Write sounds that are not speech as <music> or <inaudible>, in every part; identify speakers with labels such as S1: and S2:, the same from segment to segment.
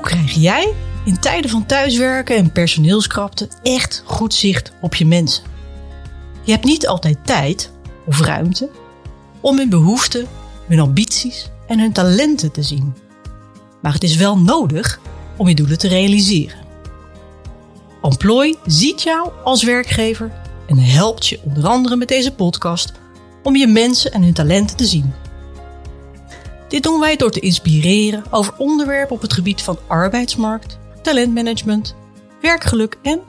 S1: Hoe krijg jij in tijden van thuiswerken en personeelskrapte echt goed zicht op je mensen? Je hebt niet altijd tijd of ruimte om hun behoeften, hun ambities en hun talenten te zien. Maar het is wel nodig om je doelen te realiseren. Employ ziet jou als werkgever en helpt je onder andere met deze podcast om je mensen en hun talenten te zien. Dit doen wij door te inspireren over onderwerpen op het gebied van arbeidsmarkt, talentmanagement, werkgeluk en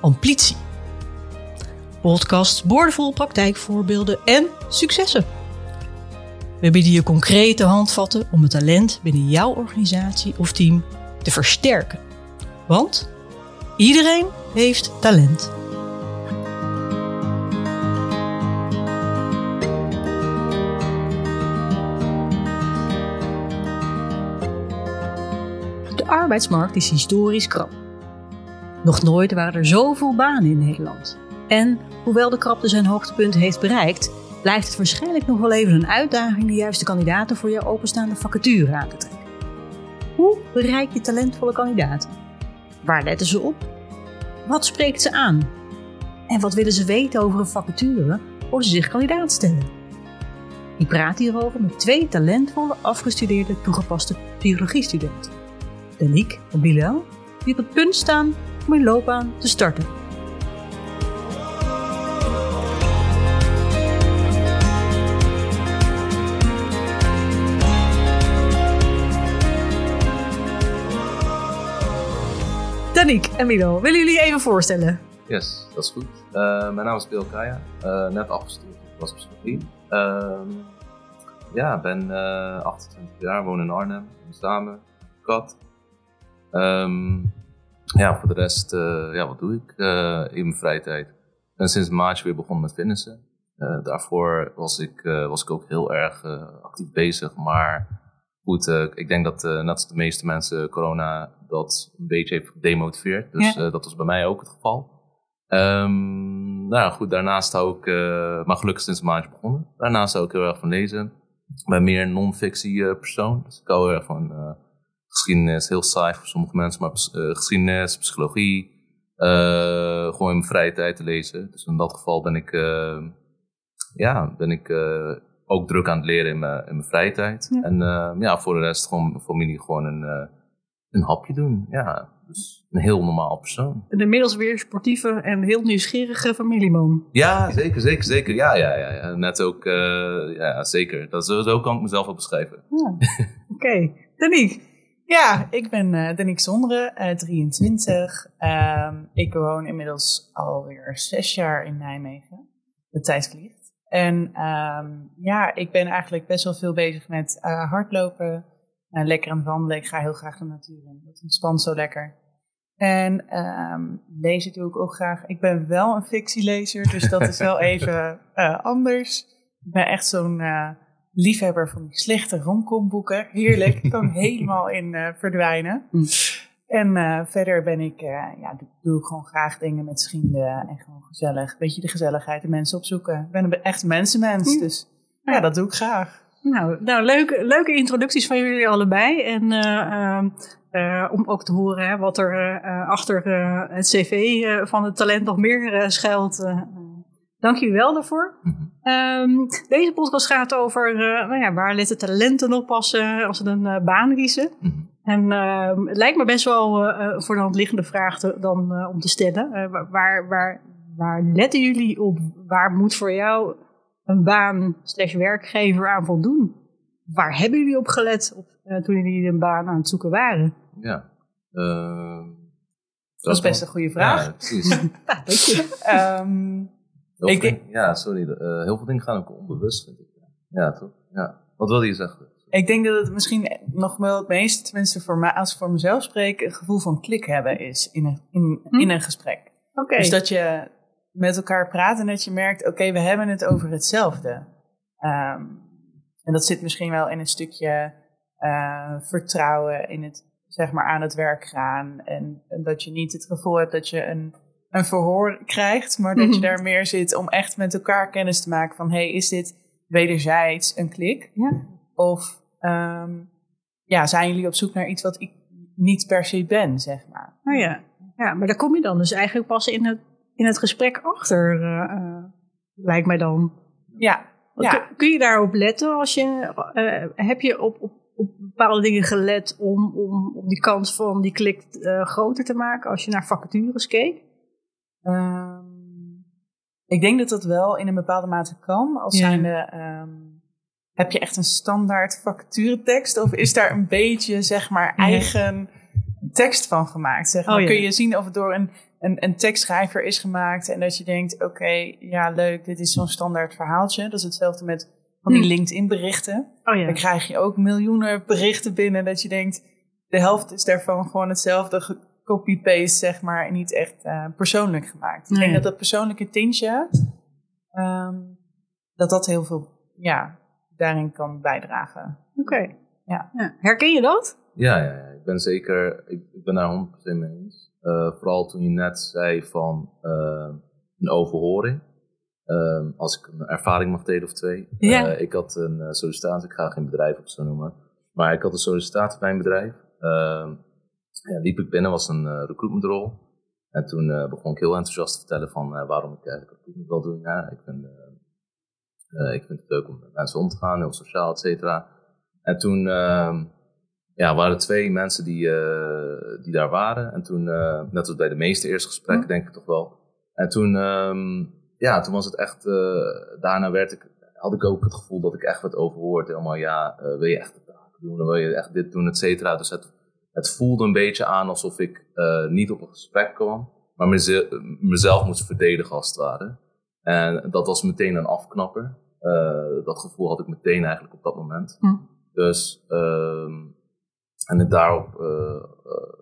S1: ambitie. Podcasts, boordevol praktijkvoorbeelden en successen. We bieden je concrete handvatten om het talent binnen jouw organisatie of team te versterken. Want iedereen heeft talent. Arbeidsmarkt is historisch krap. Nog nooit waren er zoveel banen in Nederland. En hoewel de krapte zijn hoogtepunt heeft bereikt, blijft het waarschijnlijk nog wel even een uitdaging de juiste kandidaten voor jouw openstaande vacature aan te trekken. Hoe bereik je talentvolle kandidaten? Waar letten ze op? Wat spreekt ze aan? En wat willen ze weten over een vacature voor ze zich kandidaat stellen? Ik praat hierover met twee talentvolle afgestudeerde toegepaste psychologiestudenten. Danique en Bilal, die op het punt staan om hun loopbaan te starten. Danique en Milo, willen jullie even voorstellen?
S2: Yes, dat is goed. Uh, mijn naam is Bill Kaya, uh, net afgestuurd op psychologie. Uh, ja, ben 28 jaar, woon in Arnhem, samen, kat. Um, ja, voor de rest, ja, wat doe ik in mijn vrije tijd? Ik ben sinds maart weer begonnen met fitnessen. daarvoor was ik, was ik ook heel erg actief bezig, maar goed, ik denk dat net als de meeste mensen corona dat een beetje heeft gedemotiveerd. Dus ja. dat was bij mij ook het geval. Um, nou goed, daarnaast hou ik, uh, maar gelukkig sinds een maandje begonnen. Daarnaast hou ik heel erg van lezen. Ik ben meer een non-fictie uh, persoon. Dus ik hou heel erg van uh, geschiedenis, heel saai voor sommige mensen, maar geschiedenis, psychologie. gewoon in mijn vrije tijd te lezen. Dus in dat geval ben ik, ja, ben ik ook druk aan het leren in mijn, in mijn vrije tijd. Ja. En ja, voor de rest gewoon mijn familie gewoon een een hapje doen. Ja, dus een heel normaal persoon.
S1: Een inmiddels weer sportieve en heel nieuwsgierige familieman.
S2: Ja, zeker, zeker, zeker. Ja, ja, ja. ja. Net ook, uh, ja, zeker. Dat, zo, zo kan ik mezelf wel beschrijven.
S1: Ja. <laughs> Oké. Okay. Danique.
S3: Ja, ik ben uh, Danique Zondre, uh, 23. Um, ik woon inmiddels alweer zes jaar in Nijmegen. De tijd vliegt. En um, ja, ik ben eigenlijk best wel veel bezig met uh, hardlopen, uh, lekker aan het wandelen. Ik ga heel graag de natuur in. Dat ontspant zo lekker. En um, lezen doe ik ook graag. Ik ben wel een fictielezer, dus dat is wel <laughs> even uh, anders. Ik ben echt zo'n liefhebber van die slechte romcomboeken. Heerlijk, ik <laughs> kan helemaal in uh, verdwijnen. Mm. En verder ben ik, ja, doe, ik gewoon graag dingen met vrienden en gewoon gezellig. Een beetje de gezelligheid, de mensen opzoeken. Ik ben een echt mensenmens, mm. dus ja, dat doe ik graag.
S1: Nou, nou leuke, leuke introducties van jullie allebei. En uh, uh, om ook te horen hè, wat er uh, achter het cv van het talent nog meer schuilt. dank jullie wel daarvoor. Um, deze podcast gaat over nou ja, waar letten talenten op passen als ze een baan kiezen. En ehm, het lijkt me best wel voor de hand liggende vraag te, dan om te stellen. waar, waar, waar letten jullie op? Waar moet voor jou een baan slash werkgever aan voldoen? Waar hebben jullie op gelet op, toen jullie een baan aan het zoeken waren?
S2: Ja, uh,
S3: dat, is best een goede vraag.
S2: Ja, precies. <laughs>
S3: um, <laughs>
S2: ik denk, ja, sorry. Uh, heel veel dingen gaan ook onbewust, vind ik. Ja, toch? Ja. Wat wilde je zeggen?
S3: Ik denk dat het misschien nog wel het meeste, tenminste voor mij, als ik voor mezelf spreek, een gevoel van klik hebben is in een, in, hm? in een gesprek.
S1: Okay.
S3: Dus dat je met elkaar praat en dat je merkt, oké, okay, we hebben het over hetzelfde. Um, en dat zit misschien wel in een stukje uh, vertrouwen in het, zeg maar, aan het werk gaan. En, en, dat je niet het gevoel hebt dat je een, een verhoor krijgt, maar dat je daar meer zit om echt met elkaar kennis te maken van, hey, is dit wederzijds een klik?
S1: Ja.
S3: Of um, ja, zijn jullie op zoek naar iets wat ik niet per se ben, zeg maar.
S1: Oh ja. ja, maar daar kom je dan dus eigenlijk pas in het, in het gesprek achter, eh, lijkt mij dan.
S3: Ja, ja.
S1: Kun, kun je daarop letten als je, eh, heb je op, op, op bepaalde dingen gelet om, om, om die kans van die klik groter te maken als je naar vacatures keek?
S3: Ehm, ik denk dat dat wel in een bepaalde mate kan. Als
S1: Ja.
S3: zijnde, ehm, heb je echt een standaard vacaturetekst? Of is daar een beetje, zeg maar,
S1: Ja.
S3: eigen tekst van gemaakt? Zeg maar.
S1: Oh, ja.
S3: Kun je zien of het door een, een, een tekstschrijver is gemaakt en dat je denkt, oké, ja leuk, dit is zo'n standaard verhaaltje. Dat is hetzelfde met van die
S1: Hm.
S3: LinkedIn berichten.
S1: Oh ja.
S3: Dan krijg je ook miljoenen berichten binnen dat je denkt, de helft is daarvan gewoon hetzelfde copy-paste, zeg maar, en niet echt eh, persoonlijk gemaakt. Ik denk dat dat persoonlijke tintje, ehm, dat dat heel veel, ja, daarin kan bijdragen.
S1: Oké.
S3: Ja.
S1: Herken je dat?
S2: Ja, ja, ja. ik ben zeker, ik, ik ben daar 100% mee eens. Eh, vooral toen je net zei van eh, een overhoring. Eh, als ik een ervaring mag delen of twee.
S1: Ja.
S2: Eh, ik had een eh, sollicitatie, ik ga geen bedrijf op zo noemen. Maar ik had een sollicitatie bij een bedrijf. Ja, liep ik binnen, was een eh recruitmentrol. En toen eh, begon ik heel enthousiast te vertellen van eh, waarom ik eigenlijk recruitment wil doen. Ja, ik, vind, ik vind het leuk om met mensen om te gaan, heel sociaal, et cetera. En toen ehm, ja, waren er twee mensen die, die daar waren. En toen, net als bij de meeste eerste gesprekken,
S1: Hm.
S2: denk ik toch wel. En toen, ehm, ja, toen was het echt, daarna werd ik, had ik ook het gevoel dat ik echt werd overhoord. Helemaal, ja, wil je echt de taken doen? Wil je echt dit doen, et cetera? Dus het, het voelde een beetje aan alsof ik eh, niet op een gesprek kwam, maar meze- mezelf moest verdedigen als het ware. En dat was meteen een afknapper. Eh, dat gevoel had ik meteen eigenlijk op dat moment.
S1: Hm.
S2: Dus, ehm, en het daarop, eh, eh,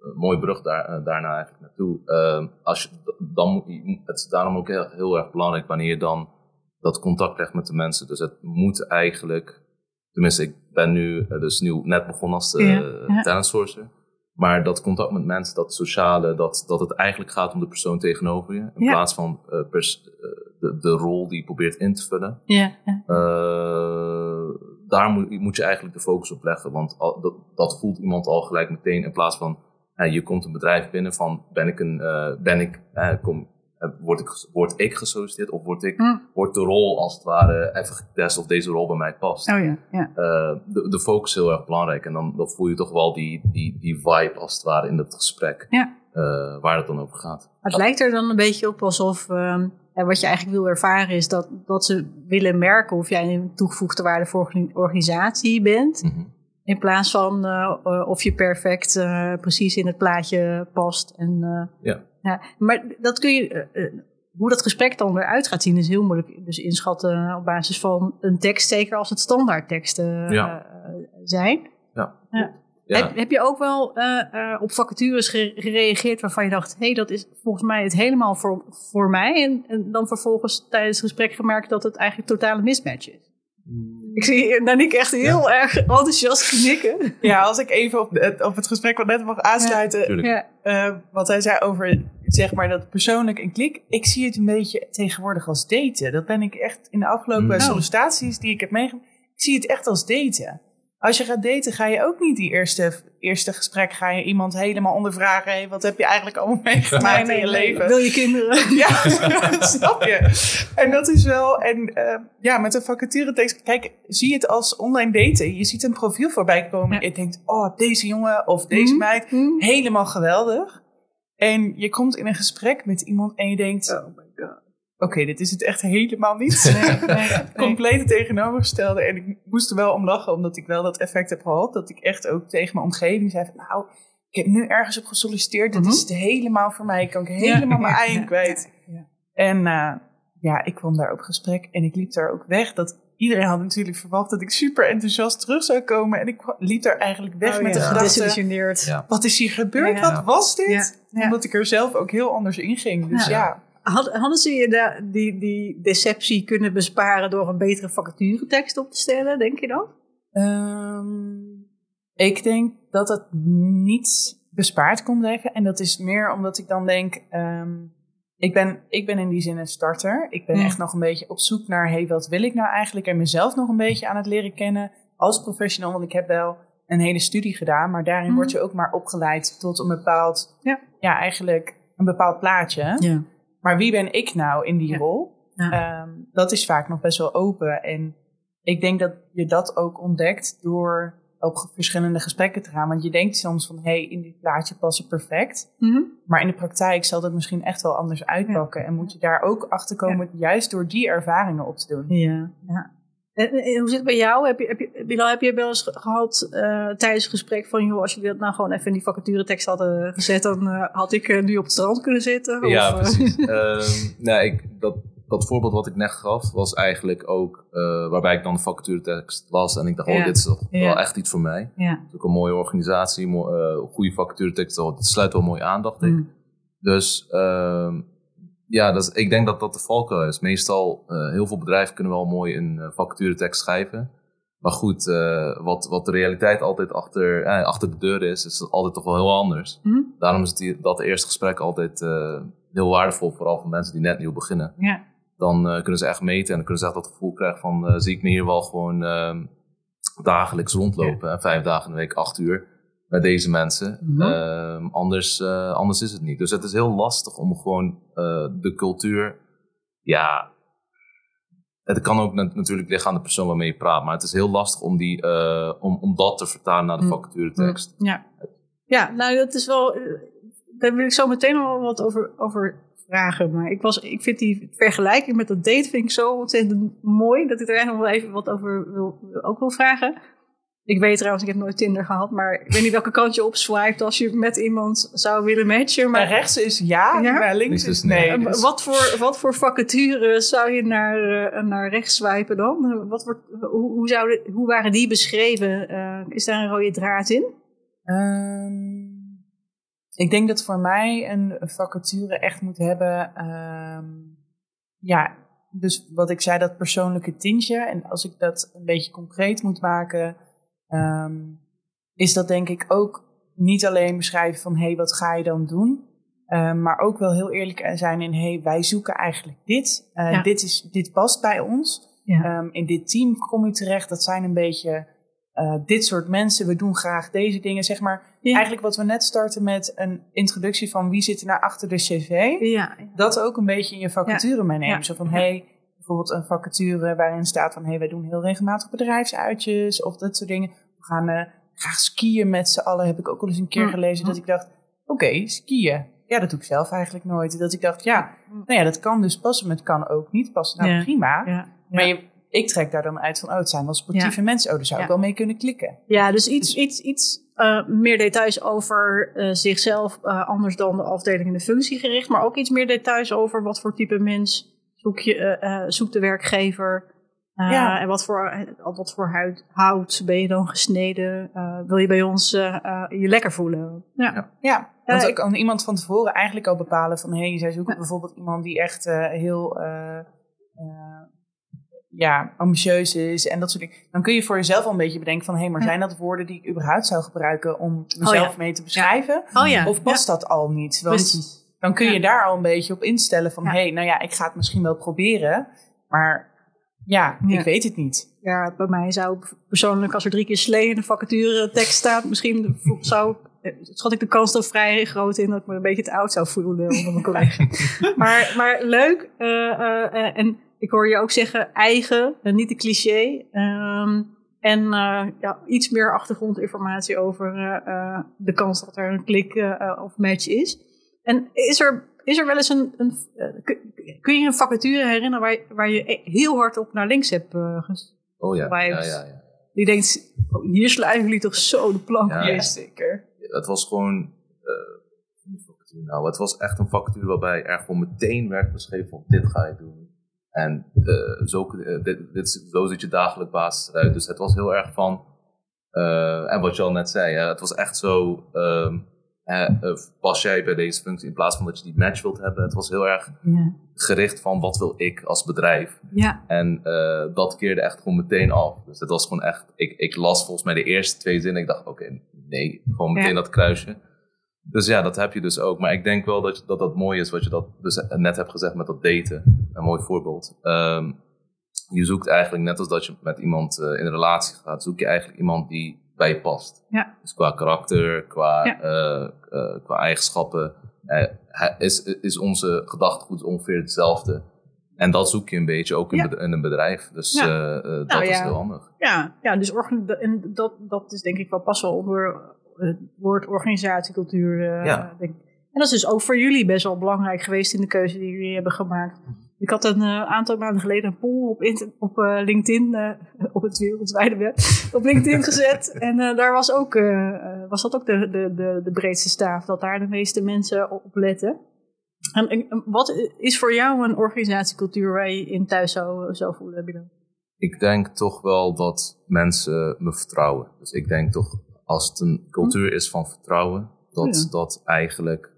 S2: een mooie brug daar, daarna eigenlijk naartoe. Ehm, als je, dan, het is daarom ook heel, heel erg belangrijk wanneer je dan dat contact legt met de mensen. Dus het moet eigenlijk, tenminste ik ben nu eh, dus nieuw, net begonnen als
S1: Ja,
S2: eh, talent sourcer. Maar dat contact met mensen, dat sociale, dat, dat het eigenlijk gaat om de persoon tegenover je. In
S1: Ja.
S2: plaats van eh, pers- de, de rol die je probeert in te vullen.
S1: Ja. ja.
S2: Daar moet, moet je eigenlijk de focus op leggen. Want al- dat, dat voelt iemand al gelijk meteen. In plaats van, je komt een bedrijf binnen van, ben ik een, ben ik, kom, word, ik, word ik gesolliciteerd? Of word, ik,
S1: Hm.
S2: wordt de rol als het ware even getest of deze rol bij mij past?
S1: Oh ja. ja.
S2: Eh, de, de focus is heel erg belangrijk. En dan, dan voel je toch wel die, die, die vibe als het ware in het gesprek.
S1: Ja.
S2: eh, waar het dan over gaat.
S1: Het lijkt er dan een beetje op alsof ehm, ja, wat je eigenlijk wil ervaren is dat, dat ze willen merken of jij een toegevoegde waarde voor een organisatie bent.
S2: Mhm.
S1: In plaats van of je perfect precies in het plaatje past. En, eh,
S2: Ja.
S1: Maar dat kun je, eh, eh, hoe dat gesprek dan eruit gaat zien, is heel moeilijk dus inschatten op basis van een tekst, zeker als het standaardteksten eh,
S2: Ja.
S1: eh, zijn.
S2: Ja.
S1: Heb, heb je ook wel op vacatures ge- gereageerd waarvan je dacht, hé, hey, dat is volgens mij het helemaal voor, voor mij. En, en dan vervolgens tijdens het gesprek gemerkt dat het eigenlijk totale mismatch is. Ik zie Danique echt heel erg enthousiast knikken.
S3: Ja, als ik even op het, op het gesprek wat net mag aansluiten.
S1: Ja.
S3: eh, wat hij zei over zeg maar dat persoonlijk en klik. Ik zie het een beetje tegenwoordig als daten. Dat ben ik echt in de afgelopen
S2: Mm.
S3: sollicitaties die ik heb meegemaakt. Ik zie het echt als daten. Als je gaat daten, ga je ook niet die eerste, eerste gesprek, ga je iemand helemaal ondervragen. Hey, wat heb je eigenlijk allemaal <laughs> meegemaakt in je leven?
S1: Wil je kinderen? <laughs>
S3: Ja, <laughs> snap je. En dat is wel, en eh, ja, met een vacaturetekst, kijk, zie het als online daten. Je ziet een profiel voorbij komen.
S1: Ja.
S3: Je denkt, oh, deze jongen of deze
S1: Mhm.
S3: meid,
S1: Hm?
S3: helemaal geweldig. En je komt in een gesprek met iemand en je denkt,
S1: Oh
S3: oké, dit is het echt helemaal niet. <laughs> Complete tegenovergestelde. En ik moest er wel om lachen, omdat ik wel dat effect heb gehad. Dat ik echt ook tegen mijn omgeving zei van, nou, ik heb nu ergens op gesolliciteerd. Dit
S1: Mhm.
S3: is het helemaal voor mij. Ik kan ik helemaal mijn ei in kwijt.
S1: Ja.
S3: En eh, ja, ik kwam daar op gesprek en ik liep daar ook weg. Dat iedereen had natuurlijk verwacht dat ik super enthousiast terug zou komen. En ik liep daar eigenlijk weg
S1: Oh
S3: met de gedachte, wat is hier gebeurd? Wat was dit? Omdat ik er zelf ook heel anders in ging. Dus
S1: Ja. Had- Hadden ze je da- die, die deceptie kunnen besparen door een betere vacaturetekst op te stellen, denk je dan?
S3: Ehm, ik denk dat het niet bespaard kon blijven. En dat is meer omdat ik dan denk... ehm, ik, ben, ik ben in die zin een starter. Ik ben
S1: Mm.
S3: echt nog een beetje op zoek naar... hey, wat wil ik nou eigenlijk? En mezelf nog een beetje aan het leren kennen als professional. Want ik heb wel een hele studie gedaan, maar daarin
S1: Mhm.
S3: word je ook maar opgeleid tot een bepaald,
S1: Ja.
S3: ja, eigenlijk een bepaald plaatje.
S1: Ja.
S3: Maar wie ben ik nou in die
S1: Ja.
S3: rol?
S1: Ja.
S3: Ehm, dat is vaak nog best wel open. En ik denk dat je dat ook ontdekt door op verschillende gesprekken te gaan. Want je denkt soms van, hé, hey, in dit plaatje passen perfect.
S1: Mhm.
S3: Maar in de praktijk zal dat misschien echt wel anders uitpakken. En moet je daar ook achter komen, juist door die ervaringen op te doen.
S1: Ja, ja. En, en hoe zit het bij jou? Heb je, heb je, Bilal, heb je wel eens ge- gehad eh, tijdens het gesprek van... joh, als jullie dat nou gewoon even in die vacaturetekst hadden gezet... dan eh, had ik eh, nu op het strand kunnen zitten?
S2: Ja,
S1: Of, eh,
S2: precies. <laughs> Ehm, nou, ik, dat, dat voorbeeld wat ik net gaf, was eigenlijk ook eh, waarbij ik dan de vacaturetekst las en ik dacht,
S1: Ja.
S2: oh, dit is toch
S1: Ja.
S2: wel echt iets voor mij.
S1: ja.
S2: Het is ook een mooie organisatie, eh, goede vacaturetekst, oh, dit sluit wel mooi aan, dacht ik.
S1: Mm.
S2: Dus ehm, ja, dat is, ik denk dat dat de valkuil is. Meestal, eh, heel veel bedrijven kunnen wel mooi een uh, vacaturetekst schrijven. Maar goed, eh, wat, wat de realiteit altijd achter, eh, achter de deur is, is dat altijd toch wel heel anders.
S1: Mhm.
S2: Daarom is het, dat eerste gesprek altijd eh, heel waardevol, vooral voor mensen die net nieuw beginnen.
S1: ja.
S2: Dan eh, kunnen ze echt meten en dan kunnen ze echt dat gevoel krijgen van, eh, zie ik me hier wel gewoon ehm, dagelijks rondlopen, vijf dagen in de week, acht uur met deze mensen.
S1: Mhm.
S2: Ehm, anders, eh, anders is het niet. Dus het is heel lastig om gewoon eh, de cultuur, ja, het kan ook nat- natuurlijk liggen aan de persoon waarmee je praat, maar het is heel lastig om, die, eh, om, om dat te vertalen naar de
S1: Mm.
S2: vacaturetekst.
S1: Ja. ja, nou dat is wel... Daar wil ik zo meteen nog wel wat over, over vragen. Maar ik, was, ik vind die vergelijking met dat date vind ik zo ontzettend mooi... dat ik er eigenlijk nog wel even wat over wil- ook wil vragen. Ik weet trouwens, ik heb nooit Tinder gehad... maar ik weet niet welke kant je opswipt als je met iemand zou willen matchen.
S3: Maar rechts is ja,
S1: Ja?
S3: maar links is
S2: nee.
S3: nee. Dus-
S1: wat, voor, wat voor vacature zou je naar, eh, naar rechts swipen dan? Wat wordt, hoe, hoe, zouden, hoe waren die beschreven? Eh, is daar een rode draad in?
S3: Ehm, ik denk dat voor mij een vacature echt moet hebben. ehm, ja, dus wat ik zei, dat persoonlijke tintje. En als ik dat een beetje concreet moet maken, ehm, is dat denk ik ook niet alleen beschrijven van hé, hey, wat ga je dan doen? Ehm, maar ook wel heel eerlijk zijn in hé, hey, wij zoeken eigenlijk dit.
S1: Ja.
S3: dit, is, dit past bij ons.
S1: Ja.
S3: Ehm, in dit team kom je terecht. Dat zijn een beetje eh, dit soort mensen. We doen graag deze dingen. Zeg maar
S1: Ja.
S3: eigenlijk wat we net starten met een introductie van wie zit er nou achter de cv.
S1: Ja,
S3: Dat ook een beetje in je vacature meenemen. Zo van hey, bijvoorbeeld een vacature waarin staat van hey, wij doen heel regelmatig bedrijfsuitjes of dat soort dingen. We gaan eh, graag skiën met z'n allen. Heb ik ook wel eens een keer
S1: Mm.
S3: gelezen dat ik dacht, oké, skiën. Ja, dat doe ik zelf eigenlijk nooit. Dat ik dacht, ja, nou ja, dat kan dus passen, maar het kan ook niet passen. Nou,
S1: Ja.
S3: prima.
S1: ja.
S3: Maar je, ik trek daar dan uit van, oh, het zijn wel sportieve mensen. Oh, daar zou ik wel mee kunnen klikken.
S1: ja, dus iets, iets, iets eh, meer details over eh, zichzelf, anders dan de afdeling en de functie gericht. Maar ook iets meer details over wat voor type mens zoek je, eh, eh, zoekt de werkgever. Eh,
S3: Ja.
S1: En wat voor, wat voor huid, hout ben je dan gesneden? Eh, wil je bij ons je lekker voelen? Ja.
S2: Ja.
S3: Ja, want dan kan iemand van tevoren eigenlijk al bepalen van... hé, hey, zij zoeken bijvoorbeeld iemand die echt eh, heel ja, ambitieus is en dat soort dingen. Dan kun je voor jezelf al een beetje bedenken van... hé, hey, maar zijn dat woorden die ik überhaupt zou gebruiken om mezelf
S1: ja.
S3: mee te beschrijven?
S1: Oh ja.
S3: Of past dat al niet? Want
S1: Precies.
S3: Dan kun je
S1: Ja.
S3: daar al een beetje op instellen van... Hé, hey, nou ja, ik ga het misschien wel proberen, maar ja,
S1: Ja.
S3: ik weet het niet.
S1: Ja, bij mij zou persoonlijk, als er drie keer slee in de vacature tekst staat, misschien <laughs> zou, eh, schat ik de kans dan vrij groot in dat ik me een beetje te oud zou voelen onder mijn collega. <laughs> maar, maar leuk. eh, eh, en ik hoor je ook zeggen eigen, en niet de cliché. Ehm, en ja, iets meer achtergrondinformatie over de kans dat er een klik of match is. En is er, is er wel eens een. een eh, kun- je een vacature herinneren waar, je- waar je heel hard op naar links hebt uh,
S2: Oh ja, ja, ja, ja.
S1: Die denkt, oh, hier slijven jullie toch zo de plank
S2: Ja.
S3: zeker.
S2: Het was gewoon, vacature nou, het was echt een vacature waarbij er gewoon meteen werd beschreven van dit ga je doen. En zo, eh, dit, dit, is- zo ziet je dagelijks basis eruit. Dus het was heel erg van, en wat je al net zei, hè, het was echt zo, ehm, eh, pas jij bij deze functie in plaats van dat je die match wilt hebben. Het was heel erg
S1: Ja.
S2: gericht van wat wil ik als bedrijf.
S1: ja.
S2: En eh, dat keerde echt gewoon meteen af. Dus het was gewoon echt, ik, ik las volgens mij de eerste twee zinnen. Ik dacht, oké, nee, gewoon meteen
S1: Ja.
S2: dat kruisje. Dus ja, dat heb je dus ook. Maar ik denk wel dat dat, dat mooi is wat je dat dus net hebt gezegd met dat daten. Een mooi voorbeeld. Ehm, je zoekt eigenlijk, net als dat je met iemand in een relatie gaat, zoek je eigenlijk iemand die bij je past.
S1: Ja.
S2: Dus qua karakter, qua,
S1: Ja.
S2: eh, eh, qua eigenschappen, eh, is, is onze gedachtegoed ongeveer hetzelfde. En dat zoek je een beetje ook in,
S1: Ja.
S2: bed- in een bedrijf. Dus
S1: Ja.
S2: dat
S1: Nou
S2: is
S1: ja.
S2: heel handig.
S1: Ja, ja dus en dat, dat is denk ik wel pas wel onder het woord organisatiecultuur. En dat is dus ook voor jullie best wel belangrijk geweest in de keuze die jullie hebben gemaakt. Ik had een eh, aantal maanden geleden een poll op, op eh, LinkedIn, eh, <laughs> op het wereldwijde web, <laughs> op LinkedIn gezet. En daar was, ook, was dat ook de, de, de, de breedste staaf, dat daar de meeste mensen op letten. En, en wat is voor jou een organisatiecultuur waar je je in thuis zou, zou voelen, Bilo?
S2: Ik denk toch wel dat mensen me vertrouwen. Dus ik denk toch, als het een cultuur is van vertrouwen, dat
S1: Ja.
S2: dat eigenlijk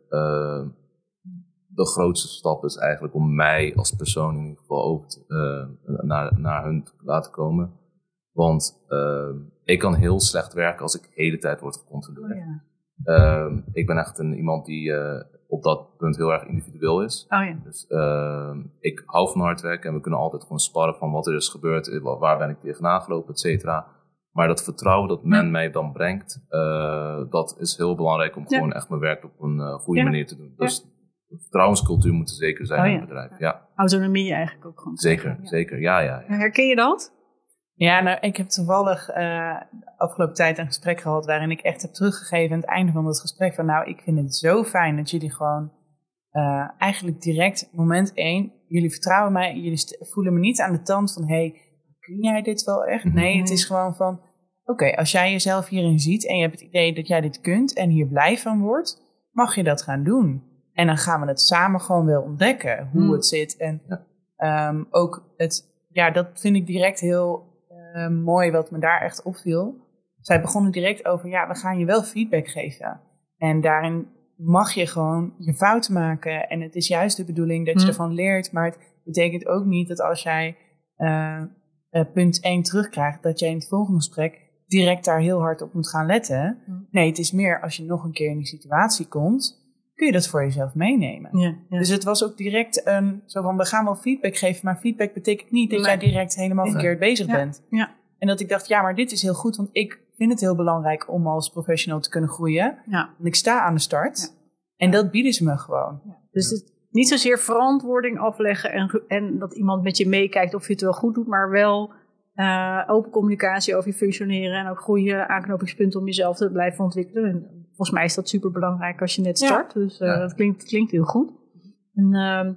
S2: de grootste stap is eigenlijk om mij als persoon in ieder geval te, eh, naar, naar hun te laten komen. Want eh, ik kan heel slecht werken als ik de hele tijd word gecontroleerd.
S1: ja.
S2: Eh, ik ben echt een, iemand die eh, op dat punt heel erg individueel is.
S1: Oh ja.
S2: Dus eh, ik hou van hard werken en we kunnen altijd gewoon sparren van wat er is gebeurd, wa- waar ben ik tegenaan gelopen, et cetera. Maar dat vertrouwen dat men mij dan brengt, dat is heel belangrijk om
S1: Ja.
S2: gewoon echt mijn werk op een goede manier te doen. Dus vertrouwenscultuur moet er zeker zijn
S1: Oh,
S2: in
S1: ja.
S2: het bedrijf. Ja,
S1: Autonomie eigenlijk ook gewoon.
S2: zeker,
S1: Ja.
S2: zeker. Ja, ja, ja.
S1: Herken je dat?
S3: Ja, nou, ik heb toevallig eh, de afgelopen tijd een gesprek gehad waarin ik echt heb teruggegeven aan het einde van het gesprek van nou, ik vind het zo fijn dat jullie gewoon eh, eigenlijk direct moment één, jullie vertrouwen mij, jullie voelen me niet aan de tand van hey, kun jij dit wel echt?
S2: Mhm.
S3: Nee, het is gewoon van oké, als jij jezelf hierin ziet en je hebt het idee dat jij dit kunt en hier blij van wordt, mag je dat gaan doen. En dan gaan we het samen gewoon wel ontdekken hoe
S1: Hmm.
S3: het zit en
S2: Ja.
S3: Ehm, ook het, ja, dat vind ik direct heel eh, mooi wat me daar echt opviel. Zij begonnen direct over, ja, we gaan je wel feedback geven. En daarin mag je gewoon je fouten maken. En het is juist de bedoeling dat je
S1: Hm.
S3: ervan leert. Maar het betekent ook niet dat als jij eh, eh, punt 1 terugkrijgt, dat jij in het volgende gesprek direct daar heel hard op moet gaan letten.
S1: Hm.
S3: Nee, het is meer als je nog een keer in die situatie komt, kun je dat voor jezelf meenemen.
S1: Ja. ja.
S3: Dus het was ook direct een, zo van, we gaan wel feedback geven, maar feedback betekent niet dat jij direct helemaal verkeerd bezig bent.
S1: Ja.
S3: En dat ik dacht, ja, maar dit is heel goed, want ik vind het heel belangrijk om als professional te kunnen groeien.
S1: ja.
S3: Want ik sta aan de start. En dat bieden ze me gewoon.
S1: Dus het, niet zozeer verantwoording afleggen en, en dat iemand met je meekijkt of je het wel goed doet, maar wel eh, open communicatie over je functioneren en ook goede aanknopingspunten om jezelf te blijven ontwikkelen. En volgens mij is dat super belangrijk als je net
S3: Ja.
S1: start. Dus eh,
S2: Ja.
S1: dat klinkt, klinkt heel goed. En, ehm,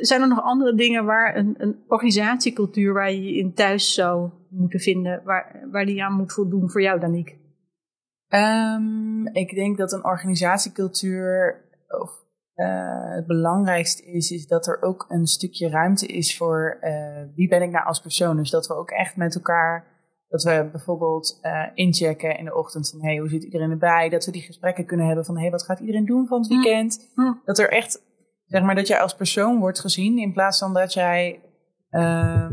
S1: zijn er nog andere dingen waar een, een organisatiecultuur waar je je in thuis zou moeten vinden, waar, waar die aan moet voldoen voor jou, Danique?
S3: Ehm, ik denk dat een organisatiecultuur of, eh, het belangrijkste is, is dat er ook een stukje ruimte is voor eh, wie ben ik nou als persoon. Dus dat we ook echt met elkaar, dat we bijvoorbeeld eh, inchecken in de ochtend van hey, hoe zit iedereen erbij? Dat we die gesprekken kunnen hebben van hey, wat gaat iedereen doen van het
S1: Hm.
S3: weekend?
S1: Hm.
S3: Dat er echt, zeg maar, dat jij als persoon wordt gezien in plaats van dat jij eh,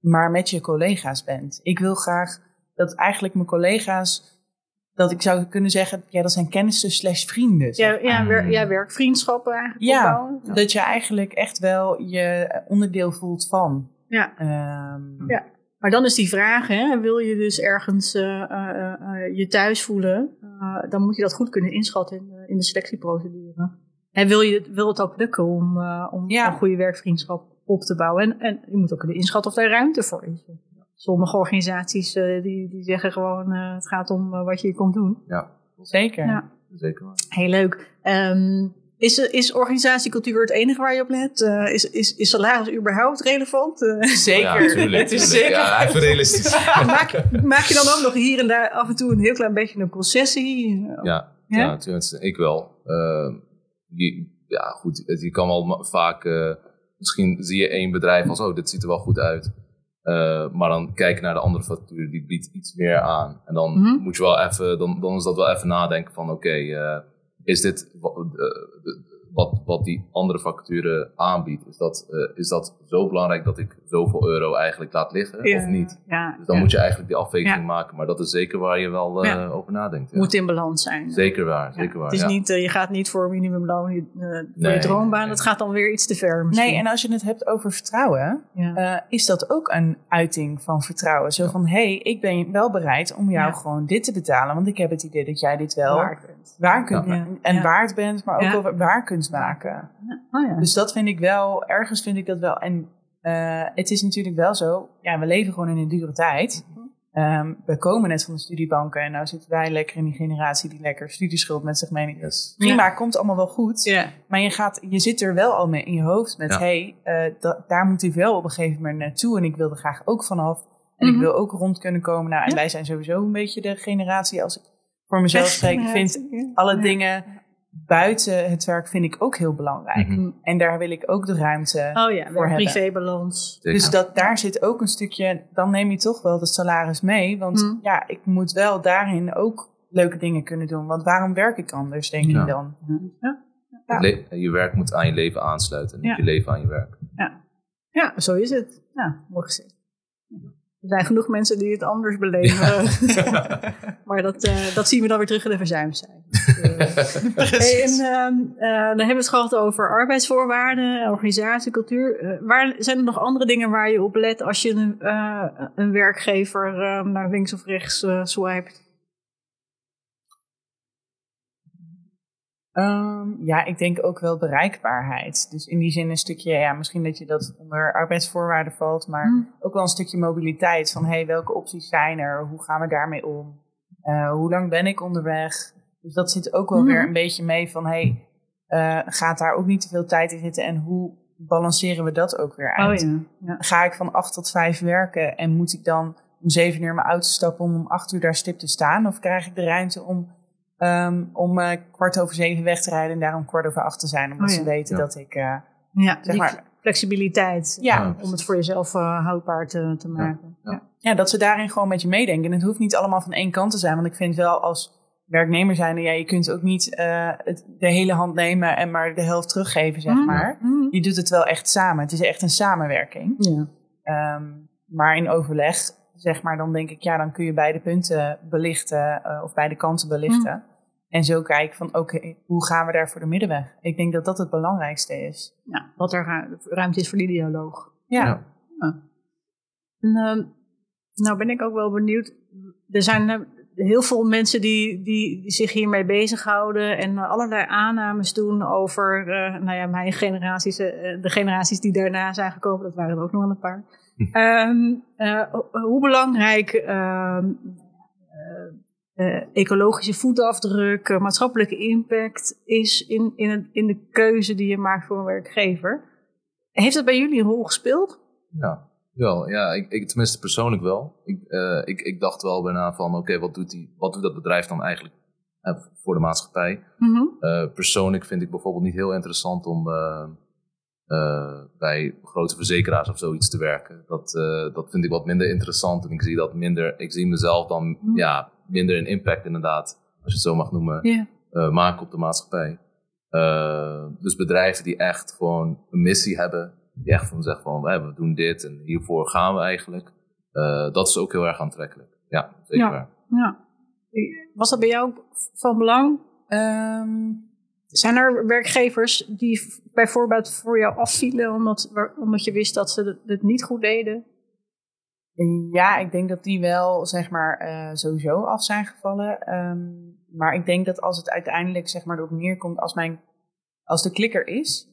S3: maar met je collega's bent. Ik wil graag dat eigenlijk mijn collega's dat ik zou kunnen zeggen, ja, dat zijn kennissen slash vrienden. zeg
S1: Ja, ja, wer- ja werkvriendschappen eigenlijk
S3: Ja. Dat je eigenlijk echt wel je onderdeel voelt van.
S1: Ja.
S3: Ehm,
S1: Ja. Maar dan is die vraag, hè, wil je dus ergens eh, eh, eh, je thuis voelen, eh, dan moet je dat goed kunnen inschatten in de, in de selectieprocedure. En wil, je, wil het ook lukken om, eh, om
S3: Ja.
S1: een goede werkvriendschap op te bouwen. En, en je moet ook kunnen inschatten of daar ruimte voor is. Sommige organisaties eh, die, die zeggen gewoon, eh, het gaat om wat je hier komt doen.
S2: ja
S3: Zeker.
S1: Ja.
S2: zeker.
S1: Heel leuk. Ehm, is, is organisatiecultuur het enige waar je op let? Eh, is, is, is salaris überhaupt relevant? Eh, <laughs>
S3: Zeker.
S2: Ja, tuurlijk.
S3: het is
S2: tuurlijk.
S3: zeker.
S2: Ja, even realistisch. <laughs>
S1: maak, maak je dan ook nog hier en daar af en toe een heel klein beetje een concessie?
S2: Ja,
S1: Ja?
S2: ja? tenminste, ik wel. Eh, je, ja, goed, je kan wel vaak, eh, misschien zie je één bedrijf als, oh, dit ziet er wel goed uit. Eh, maar dan kijk je naar de andere factuur, die biedt iets meer aan. En dan
S1: Mhm.
S2: moet je wel even, dan, dan is dat wel even nadenken van, oké, eh, is dit de, wat, wat die andere vacature aanbiedt, is dat, eh, is dat zo belangrijk dat ik zoveel euro eigenlijk laat liggen
S3: Ja.
S2: of niet?
S1: Ja,
S2: Dus dan
S1: ja.
S2: moet je eigenlijk die afweging
S1: Ja.
S2: maken, maar dat is zeker waar je wel eh,
S1: Ja.
S2: over nadenkt. ja.
S1: moet in balans zijn.
S2: Zeker waar,
S1: Ja,
S2: zeker waar.
S1: Het is
S2: ja.
S1: niet, eh, je gaat niet voor minimumloon eh, voor
S2: Nee,
S1: je droombaan.
S2: nee.
S1: Dat gaat dan weer iets te ver misschien.
S3: Nee, en als je het hebt over vertrouwen,
S1: ja.
S3: eh, is dat ook een uiting van vertrouwen. Zo van, hé, hey, ik ben wel bereid om jou
S1: Ja.
S3: gewoon dit te betalen, want ik heb het idee dat jij dit wel waar,
S1: Waard bent.
S3: Kunt
S1: Ja.
S3: ma- en
S1: Ja.
S3: waard bent, maar ook
S1: Ja.
S3: wel waar kunt maken.
S1: Oh ja.
S3: Dus dat vind ik wel, ergens vind ik dat wel. En eh, het is natuurlijk wel zo, ja, we leven gewoon in een dure tijd.
S1: Mhm.
S3: Ehm, we komen net van de studiebanken en nou zitten wij lekker in die generatie die lekker studieschuld met zich meeneemt.
S2: Yes.
S3: Prima, komt allemaal wel goed.
S1: ja.
S3: Maar je, gaat, je zit er wel al mee in je hoofd met,
S2: Ja.
S3: hé, hey, eh, da- daar moet ik wel op een gegeven moment naartoe en ik wil er graag ook vanaf. En
S1: Mhm.
S3: ik wil ook rond kunnen komen. Nou, en
S1: Ja.
S3: wij zijn sowieso een beetje de generatie, als ik voor mezelf spreek, ik vind
S1: Ja.
S3: alle
S1: Ja.
S3: dingen buiten het werk vind ik ook heel belangrijk.
S2: Mhm.
S3: En daar wil ik ook de ruimte
S1: Oh ja,
S3: voor hebben.
S1: privébalans.
S3: Dus dat, daar zit ook een stukje, dan neem je toch wel het salaris mee. Want
S1: Mm.
S3: ja, ik moet wel daarin ook leuke dingen kunnen doen. Want waarom werk ik anders, denk
S2: Ja.
S3: ik dan? Ja.
S2: Je werk moet aan je leven aansluiten en niet
S1: Ja.
S2: je leven aan je werk.
S1: Ja, zo is het. Ja, mooi gezegd. Er zijn genoeg mensen die het anders beleven. <laughs> maar dat, eh, dat zien we dan weer terug in de verzuimcijfers. <laughs> Eh, Hey, en, ehm, eh, dan hebben we het gehad over arbeidsvoorwaarden, organisatie, cultuur. Eh, waar zijn er nog andere dingen waar je op let als je een, eh, een werkgever eh, naar links of rechts eh swipet?
S3: Ehm, ja, ik denk ook wel bereikbaarheid. Dus in die zin een stukje, ja, misschien dat je dat onder arbeidsvoorwaarden valt, maar
S1: Hmm.
S3: ook wel een stukje mobiliteit. Van hey, welke opties zijn er? Hoe gaan we daarmee om? Eh, hoe lang ben ik onderweg? Dus dat zit ook wel
S1: Mhm.
S3: weer een beetje mee van hey, eh, gaat daar ook niet te veel tijd in zitten en hoe balanceren we dat ook weer uit?
S1: Oh ja. ja.
S3: Ga ik van acht tot vijf werken en moet ik dan om zeven uur mijn auto stappen om om acht uur daar stip te staan? Of krijg ik de ruimte om, ehm, om eh, kwart over zeven weg te rijden en daarom kwart over acht te zijn? Omdat
S1: Oh ja.
S3: ze weten
S2: Ja.
S3: dat ik, eh,
S1: Ja,
S3: zeg maar,
S1: flexibiliteit
S3: ja,
S2: Ja.
S1: om het voor jezelf eh, houdbaar te, te maken.
S2: Ja.
S3: ja, dat ze daarin gewoon met je meedenken. En het hoeft niet allemaal van één kant te zijn. Want ik vind wel als werknemer zijn, ja, je kunt ook niet eh, het, de hele hand nemen en maar de helft teruggeven, zeg
S1: Mhm.
S3: maar.
S1: Mhm.
S3: Je doet het wel echt samen. Het is echt een samenwerking.
S1: Ja.
S3: Ehm, maar in overleg, zeg maar, dan denk ik, ja, dan kun je beide punten belichten eh, of beide kanten belichten. En zo kijken van, oké, hoe gaan we daar voor de middenweg? Ik denk dat dat het belangrijkste is.
S1: Ja, wat er ru- ruimte is voor die dialoog.
S3: Ja,
S2: Ja.
S1: En, ehm, nou ben ik ook wel benieuwd. Er zijn eh, heel veel mensen die, die, die zich hiermee bezighouden en allerlei aannames doen over eh, nou ja, mijn generaties, eh, de generaties die daarna zijn gekomen. Dat waren er ook nog wel een paar. Ehm, eh, ho- hoe belangrijk eh, ecologische voetafdruk, eh, maatschappelijke impact is in, in, het, in de keuze die je maakt voor een werkgever. Heeft dat bij jullie een rol gespeeld?
S2: Ja, wel. Ja, ik, ik, tenminste persoonlijk wel. Ik, eh, ik, ik dacht wel bijna van, oké, wat doet die, wat doet dat bedrijf dan eigenlijk voor de maatschappij?
S1: Mhm.
S2: Persoonlijk vind ik bijvoorbeeld niet heel interessant om bij grote verzekeraars of zoiets te werken. Dat, dat vind ik wat minder interessant en ik zie dat minder, ik zie mezelf dan
S1: Mhm.
S2: ja, minder een impact inderdaad, als je het zo mag noemen, eh, maken op de maatschappij. Eh, dus bedrijven die echt gewoon een missie hebben, die echt van zeggen van "Wij, we doen dit en hiervoor gaan we eigenlijk. eh, dat is ook heel erg aantrekkelijk. Ja, zeker.
S1: Ja.
S2: waar.
S1: Ja. Was dat bij jou ook van belang?
S3: Ehm,
S1: Zijn er werkgevers die bijvoorbeeld voor jou afvielen omdat, omdat je wist dat ze het niet goed deden?
S3: Ja, ik denk dat die wel, zeg maar, eh, sowieso af zijn gevallen. Ehm, maar ik denk dat als het uiteindelijk, zeg maar, erop neerkomt, als, mijn, als de klikker is,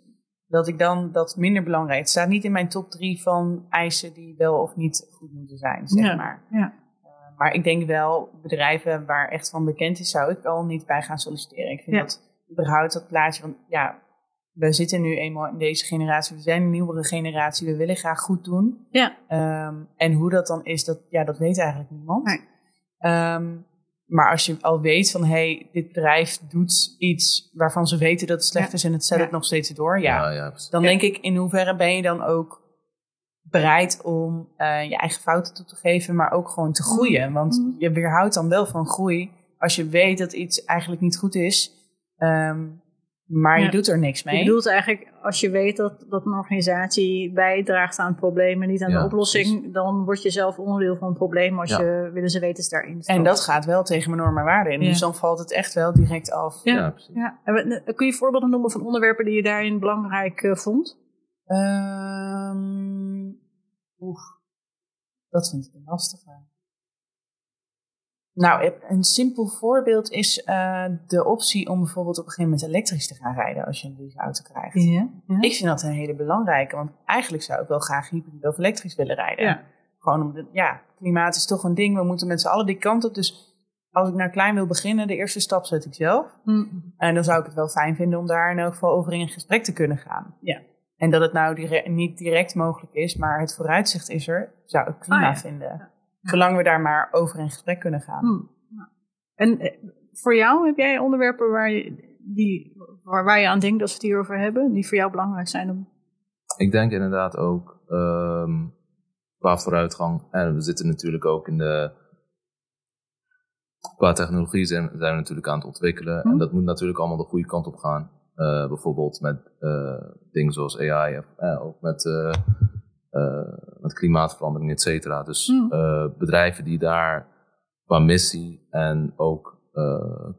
S3: dat ik dan dat minder belangrijk. Het staat niet in mijn top drie van eisen die wel of niet goed moeten zijn, zeg
S1: Ja,
S3: maar.
S1: ja.
S3: Eh, maar ik denk wel, bedrijven waar echt van bekend is, zou ik al niet bij gaan solliciteren. Ik vind
S1: Ja.
S3: dat überhaupt dat plaatje van, ja, we zitten nu eenmaal in deze generatie, we zijn een nieuwere generatie, we willen graag goed doen.
S1: Ja.
S3: Ehm, en hoe dat dan is, dat, ja, dat weet eigenlijk niemand.
S1: Nee.
S3: Ehm, maar als je al weet van, hé, hey, dit bedrijf doet iets waarvan ze weten dat het slecht
S1: Ja.
S3: is en het zet
S1: Ja.
S3: het nog steeds door, ja.
S2: Ja, ja, precies.
S3: Dan
S1: Ja.
S3: denk ik, in hoeverre ben je dan ook bereid om eh, je eigen fouten toe te geven, maar ook gewoon te groeien? Want
S1: Mhm.
S3: je weerhoudt dan wel van groei als je weet dat iets eigenlijk niet goed is. Ehm, maar
S1: Ja.
S3: je doet er niks
S1: Je
S3: mee.
S1: bedoelt eigenlijk, als je weet dat, dat een organisatie bijdraagt aan het probleem en niet aan
S2: Ja,
S1: de oplossing, dan word je zelf onderdeel van het probleem als
S2: Ja.
S1: je willen ze weten daarin
S3: en dat gaat wel tegen mijn normen en waarden in.
S1: Ja.
S3: Dus dan valt het echt wel direct af.
S1: Ja.
S2: Ja, precies.
S1: Ja. En we- kun je voorbeelden noemen van onderwerpen die je daarin belangrijk eh, vond?
S3: Ehm, oef, dat vind ik een lastige. Nou, een simpel voorbeeld is eh, de optie om bijvoorbeeld op een gegeven moment elektrisch te gaan rijden als je een leaseauto krijgt.
S1: Ja.
S3: Ik vind dat een hele belangrijke, want eigenlijk zou ik wel graag hybride of elektrisch willen rijden.
S1: Ja.
S3: Gewoon om ja, klimaat is toch een ding, we moeten met z'n allen die kant op. Dus als ik naar klein wil beginnen, de eerste stap zet ik zelf.
S1: Hm.
S3: En dan zou ik het wel fijn vinden om daar in elk geval over in gesprek te kunnen gaan.
S1: Ja.
S3: En dat het nou dire- niet direct mogelijk is, maar het vooruitzicht is er, zou ik prima
S1: Ah,
S3: vinden. Zolang we daar maar over in gesprek kunnen gaan.
S1: Hm. En eh, voor jou heb jij onderwerpen waar je, die, waar, waar je aan denkt als we het hierover hebben, die voor jou belangrijk zijn om.
S2: Ik denk inderdaad ook ehm, qua vooruitgang. En we zitten natuurlijk ook in de. Qua technologie zijn, zijn we natuurlijk aan het ontwikkelen. En dat moet natuurlijk allemaal de goede kant op gaan. Eh, bijvoorbeeld met eh, dingen zoals AI, of, eh, ook met, met klimaatverandering, et cetera. Dus
S1: Hm.
S2: eh, bedrijven die daar qua missie en ook, eh,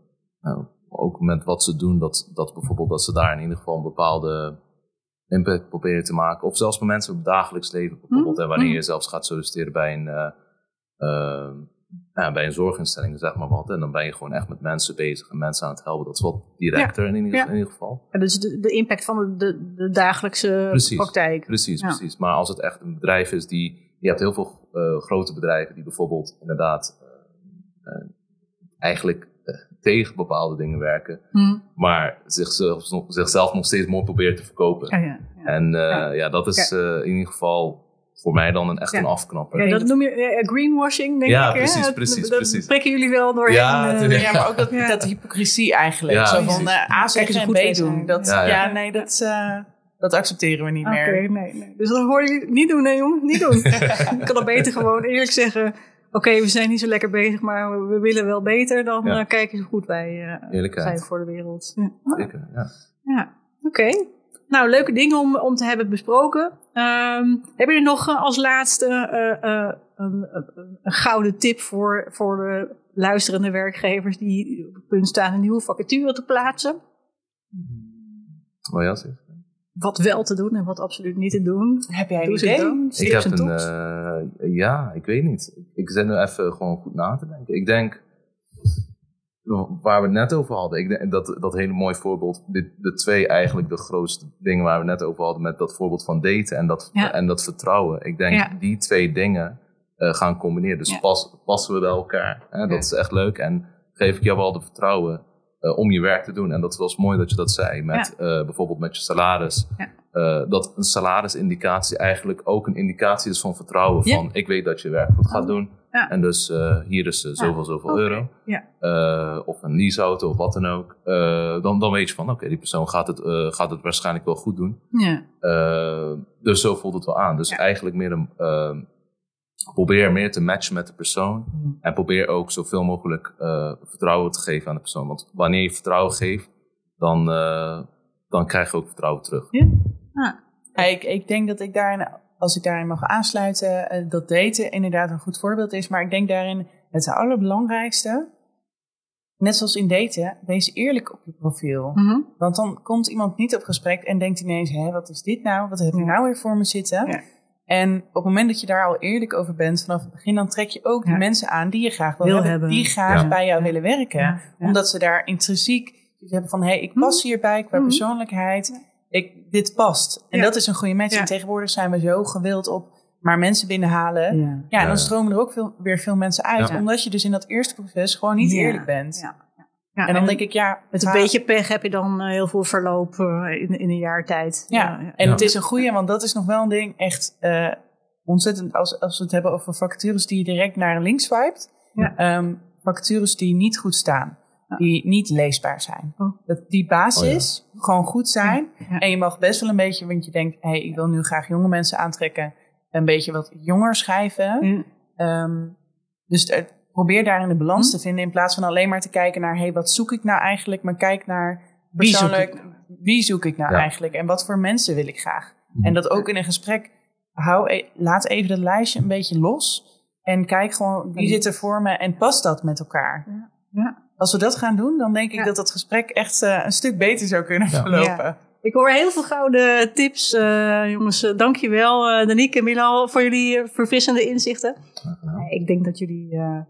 S2: nou, ook met wat ze doen, dat, dat bijvoorbeeld dat ze daar in ieder geval een bepaalde impact proberen te maken. Of zelfs bij mensen op het dagelijks leven bijvoorbeeld.
S1: Hm,
S2: En wanneer
S1: hm.
S2: je zelfs gaat solliciteren bij een, bij een zorginstelling, zeg maar wat. En dan ben je gewoon echt met mensen bezig en mensen aan het helpen. Dat is wat directer in, ieder,
S1: Ja.
S2: in ieder geval.
S1: Ja, dus de, de impact van de, de, de dagelijkse
S2: Precies.
S1: praktijk.
S2: Precies,
S1: Ja.
S2: precies. Maar als het echt een bedrijf is die... Je hebt heel veel eh, grote bedrijven die bijvoorbeeld inderdaad eh, eh, eigenlijk tegen bepaalde dingen werken.
S1: Hm.
S2: Maar zichzelf, nog- zichzelf nog steeds mooi proberen te verkopen.
S1: Ja, ja, ja.
S2: En
S1: Ja.
S2: ja. dat is in ieder geval voor mij dan een, echt
S1: Ja.
S2: een afknapper.
S1: Ja, dat noem je eh, greenwashing, denk
S2: Ja,
S1: ik. hè?
S2: precies,
S1: Dat-
S2: precies,
S1: dat,
S2: precies.
S1: prikken jullie wel doorheen.
S2: Ja,
S1: eh,
S2: natuurlijk.
S3: Ja, maar ook dat,
S1: Ja.
S3: dat hypocrisie eigenlijk.
S2: Ja,
S3: Zo van eh, A zeggen en
S1: goed
S3: B doen. Dat,
S2: Ja,
S3: ja,
S2: ja.
S3: nee, dat, eh, dat accepteren we niet
S1: Oké,
S3: meer.
S1: nee, nee. Dus dat hoor je niet doen, nee jongen, niet doen. <laughs> je kan dan beter gewoon eerlijk zeggen... Oké, we zijn niet zo lekker bezig, maar we, willen wel beter. Dan
S2: Ja.
S1: eh, kijk eens hoe goed wij eh,
S2: Eerlijkheid.
S1: zijn voor de wereld. Ja,
S2: Zeker, ja.
S1: ja. oké. Nou, leuke dingen om, om te hebben besproken. Ehm, heb je nog eh, als laatste eh, eh, een, een, een gouden tip voor, voor de luisterende werkgevers... die op het punt staan een nieuwe vacature te plaatsen?
S2: Wat jas is.
S1: Wat wel te doen en wat absoluut niet te doen.
S3: Heb jij een idee?
S2: Ik heb
S1: en
S2: een, eh, ja, ik weet niet. Ik zit nu even gewoon goed na te denken. Ik denk, waar we het net over hadden, ik denk dat, dat hele mooie voorbeeld, de, de twee eigenlijk de grootste dingen waar we het net over hadden, met dat voorbeeld van daten en dat,
S1: Ja.
S2: en dat vertrouwen. Ik denk
S1: Ja.
S2: die twee dingen eh, gaan combineren. Dus
S1: Ja.
S2: pas, passen we bij elkaar. Hè? Dat is echt leuk. En geef ik jou wel de vertrouwen eh, om je werk te doen. En dat was mooi dat je dat zei, met eh, bijvoorbeeld met je salaris. Dat een salarisindicatie eigenlijk ook een indicatie is van vertrouwen. Van ik weet dat je werk goed gaat
S1: Oh.
S2: doen.
S1: Ja.
S2: En dus eh, hier is eh, zoveel, zoveel euro.
S1: Ja.
S2: Eh, of een leaseauto of wat dan ook. Eh, dan, dan weet je van oké, die persoon gaat het, eh, gaat het waarschijnlijk wel goed doen.
S1: Ja.
S2: Dus zo voelt het wel aan. Dus
S1: Ja.
S2: eigenlijk meer een, eh, probeer meer te matchen met de persoon.
S1: Mhm.
S2: En probeer ook zoveel mogelijk eh, vertrouwen te geven aan de persoon. Want wanneer je vertrouwen geeft, dan, eh, dan krijg je ook vertrouwen terug.
S3: Ja, ik, ik denk dat ik daarin, als ik daarin mag aansluiten, eh, dat daten inderdaad een goed voorbeeld is. Maar ik denk daarin het allerbelangrijkste, net zoals in daten, wees eerlijk op je profiel.
S1: Mhm.
S3: Want dan komt iemand niet op gesprek en denkt ineens, hé, wat is dit nou? Wat heb je
S1: Ja.
S3: nou weer voor me zitten?
S1: Ja.
S3: En op het moment dat je daar al eerlijk over bent vanaf het begin, dan trek je ook die
S1: Ja.
S3: mensen aan die je graag wil,
S1: Wil
S3: hebben,
S1: hebben.
S3: die graag
S2: Ja.
S3: bij jou
S1: Ja.
S3: willen werken.
S1: Ja. Ja.
S3: Omdat ze daar intrinsiek hebben van, hé, ik pas hierbij qua
S1: Mhm.
S3: persoonlijkheid. Ik, dit past. En
S1: Ja.
S3: dat is een goede match.
S1: Ja.
S3: En tegenwoordig zijn we zo gewild op maar mensen binnenhalen. Ja,
S1: Ja.
S3: en dan stromen er ook veel, weer veel mensen uit.
S2: Ja.
S3: Omdat je dus in dat eerste proces gewoon niet
S1: Ja.
S3: eerlijk bent.
S1: Ja. Ja,
S3: En dan denk ik, ja...
S1: met een beetje pech heb je dan eh, heel veel verloop eh, in, in een jaar tijd.
S3: Ja, en
S2: Ja.
S3: het is een goede, want dat is nog wel een ding. Echt eh, ontzettend, als, als we het hebben over vacatures die je direct naar links swipet.
S1: Ja.
S3: Ehm, vacatures die niet goed staan. Die niet leesbaar zijn.
S1: Oh.
S3: Dat die basis gewoon goed zijn.
S1: Ja.
S3: En je mag best wel een beetje, want je denkt... hé, hey, ik wil nu graag jonge mensen aantrekken. Een beetje wat jonger schrijven.
S1: Ja.
S3: Ehm, dus eh, probeer daarin de balans
S1: Hm.
S3: te vinden. In plaats van alleen maar te kijken naar... hé, hey, wat zoek ik nou eigenlijk? Maar kijk naar wie,
S4: zoek
S3: persoonlijk, wie zoek ik nou
S2: Ja.
S3: eigenlijk en wat voor mensen wil ik graag?
S2: Mhm.
S3: En dat ook in een gesprek, hou, e- laat even dat lijstje een beetje los en kijk gewoon wie zit er voor me en past dat met elkaar?
S1: Ja. Ja.
S3: Als we dat gaan doen, dan denk ik
S1: Ja.
S3: dat dat gesprek echt eh, een stuk beter zou kunnen
S2: Ja.
S3: verlopen.
S1: Ik hoor heel veel gouden tips, eh, jongens. Eh, Dankjewel, eh Danique en Milal, voor jullie verfrissende inzichten. Ik denk dat jullie eh,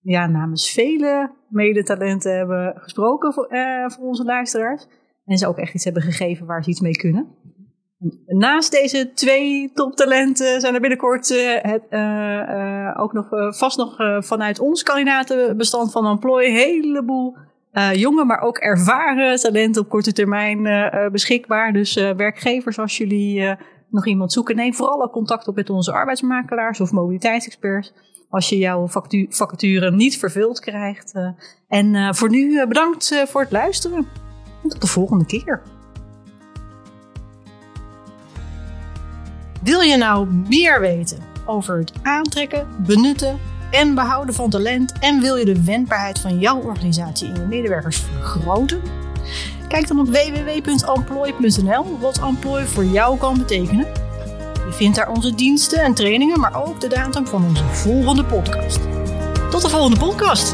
S1: ja, namens vele medetalenten hebben gesproken voor, eh, voor onze luisteraars. En ze ook echt iets hebben gegeven waar ze iets mee kunnen. Naast deze twee toptalenten zijn er binnenkort eh, het, eh, eh, ook nog vast nog vanuit ons kandidatenbestand van Employ een heleboel jonge, maar ook ervaren talenten op korte termijn beschikbaar. Dus werkgevers, als jullie nog iemand zoeken, neem vooral contact op met onze arbeidsmakelaars of mobiliteitsexperts. Als je jouw vacature niet vervuld krijgt. en voor nu bedankt voor het luisteren. En tot de volgende keer.
S4: Wil je nou meer weten over het aantrekken, benutten en behouden van talent en wil je de wendbaarheid van jouw organisatie en je medewerkers vergroten? Kijk dan op www.employ.nl wat Employ voor jou kan betekenen. Je vindt daar onze diensten en trainingen, maar ook de datum van onze volgende podcast. Tot de volgende podcast!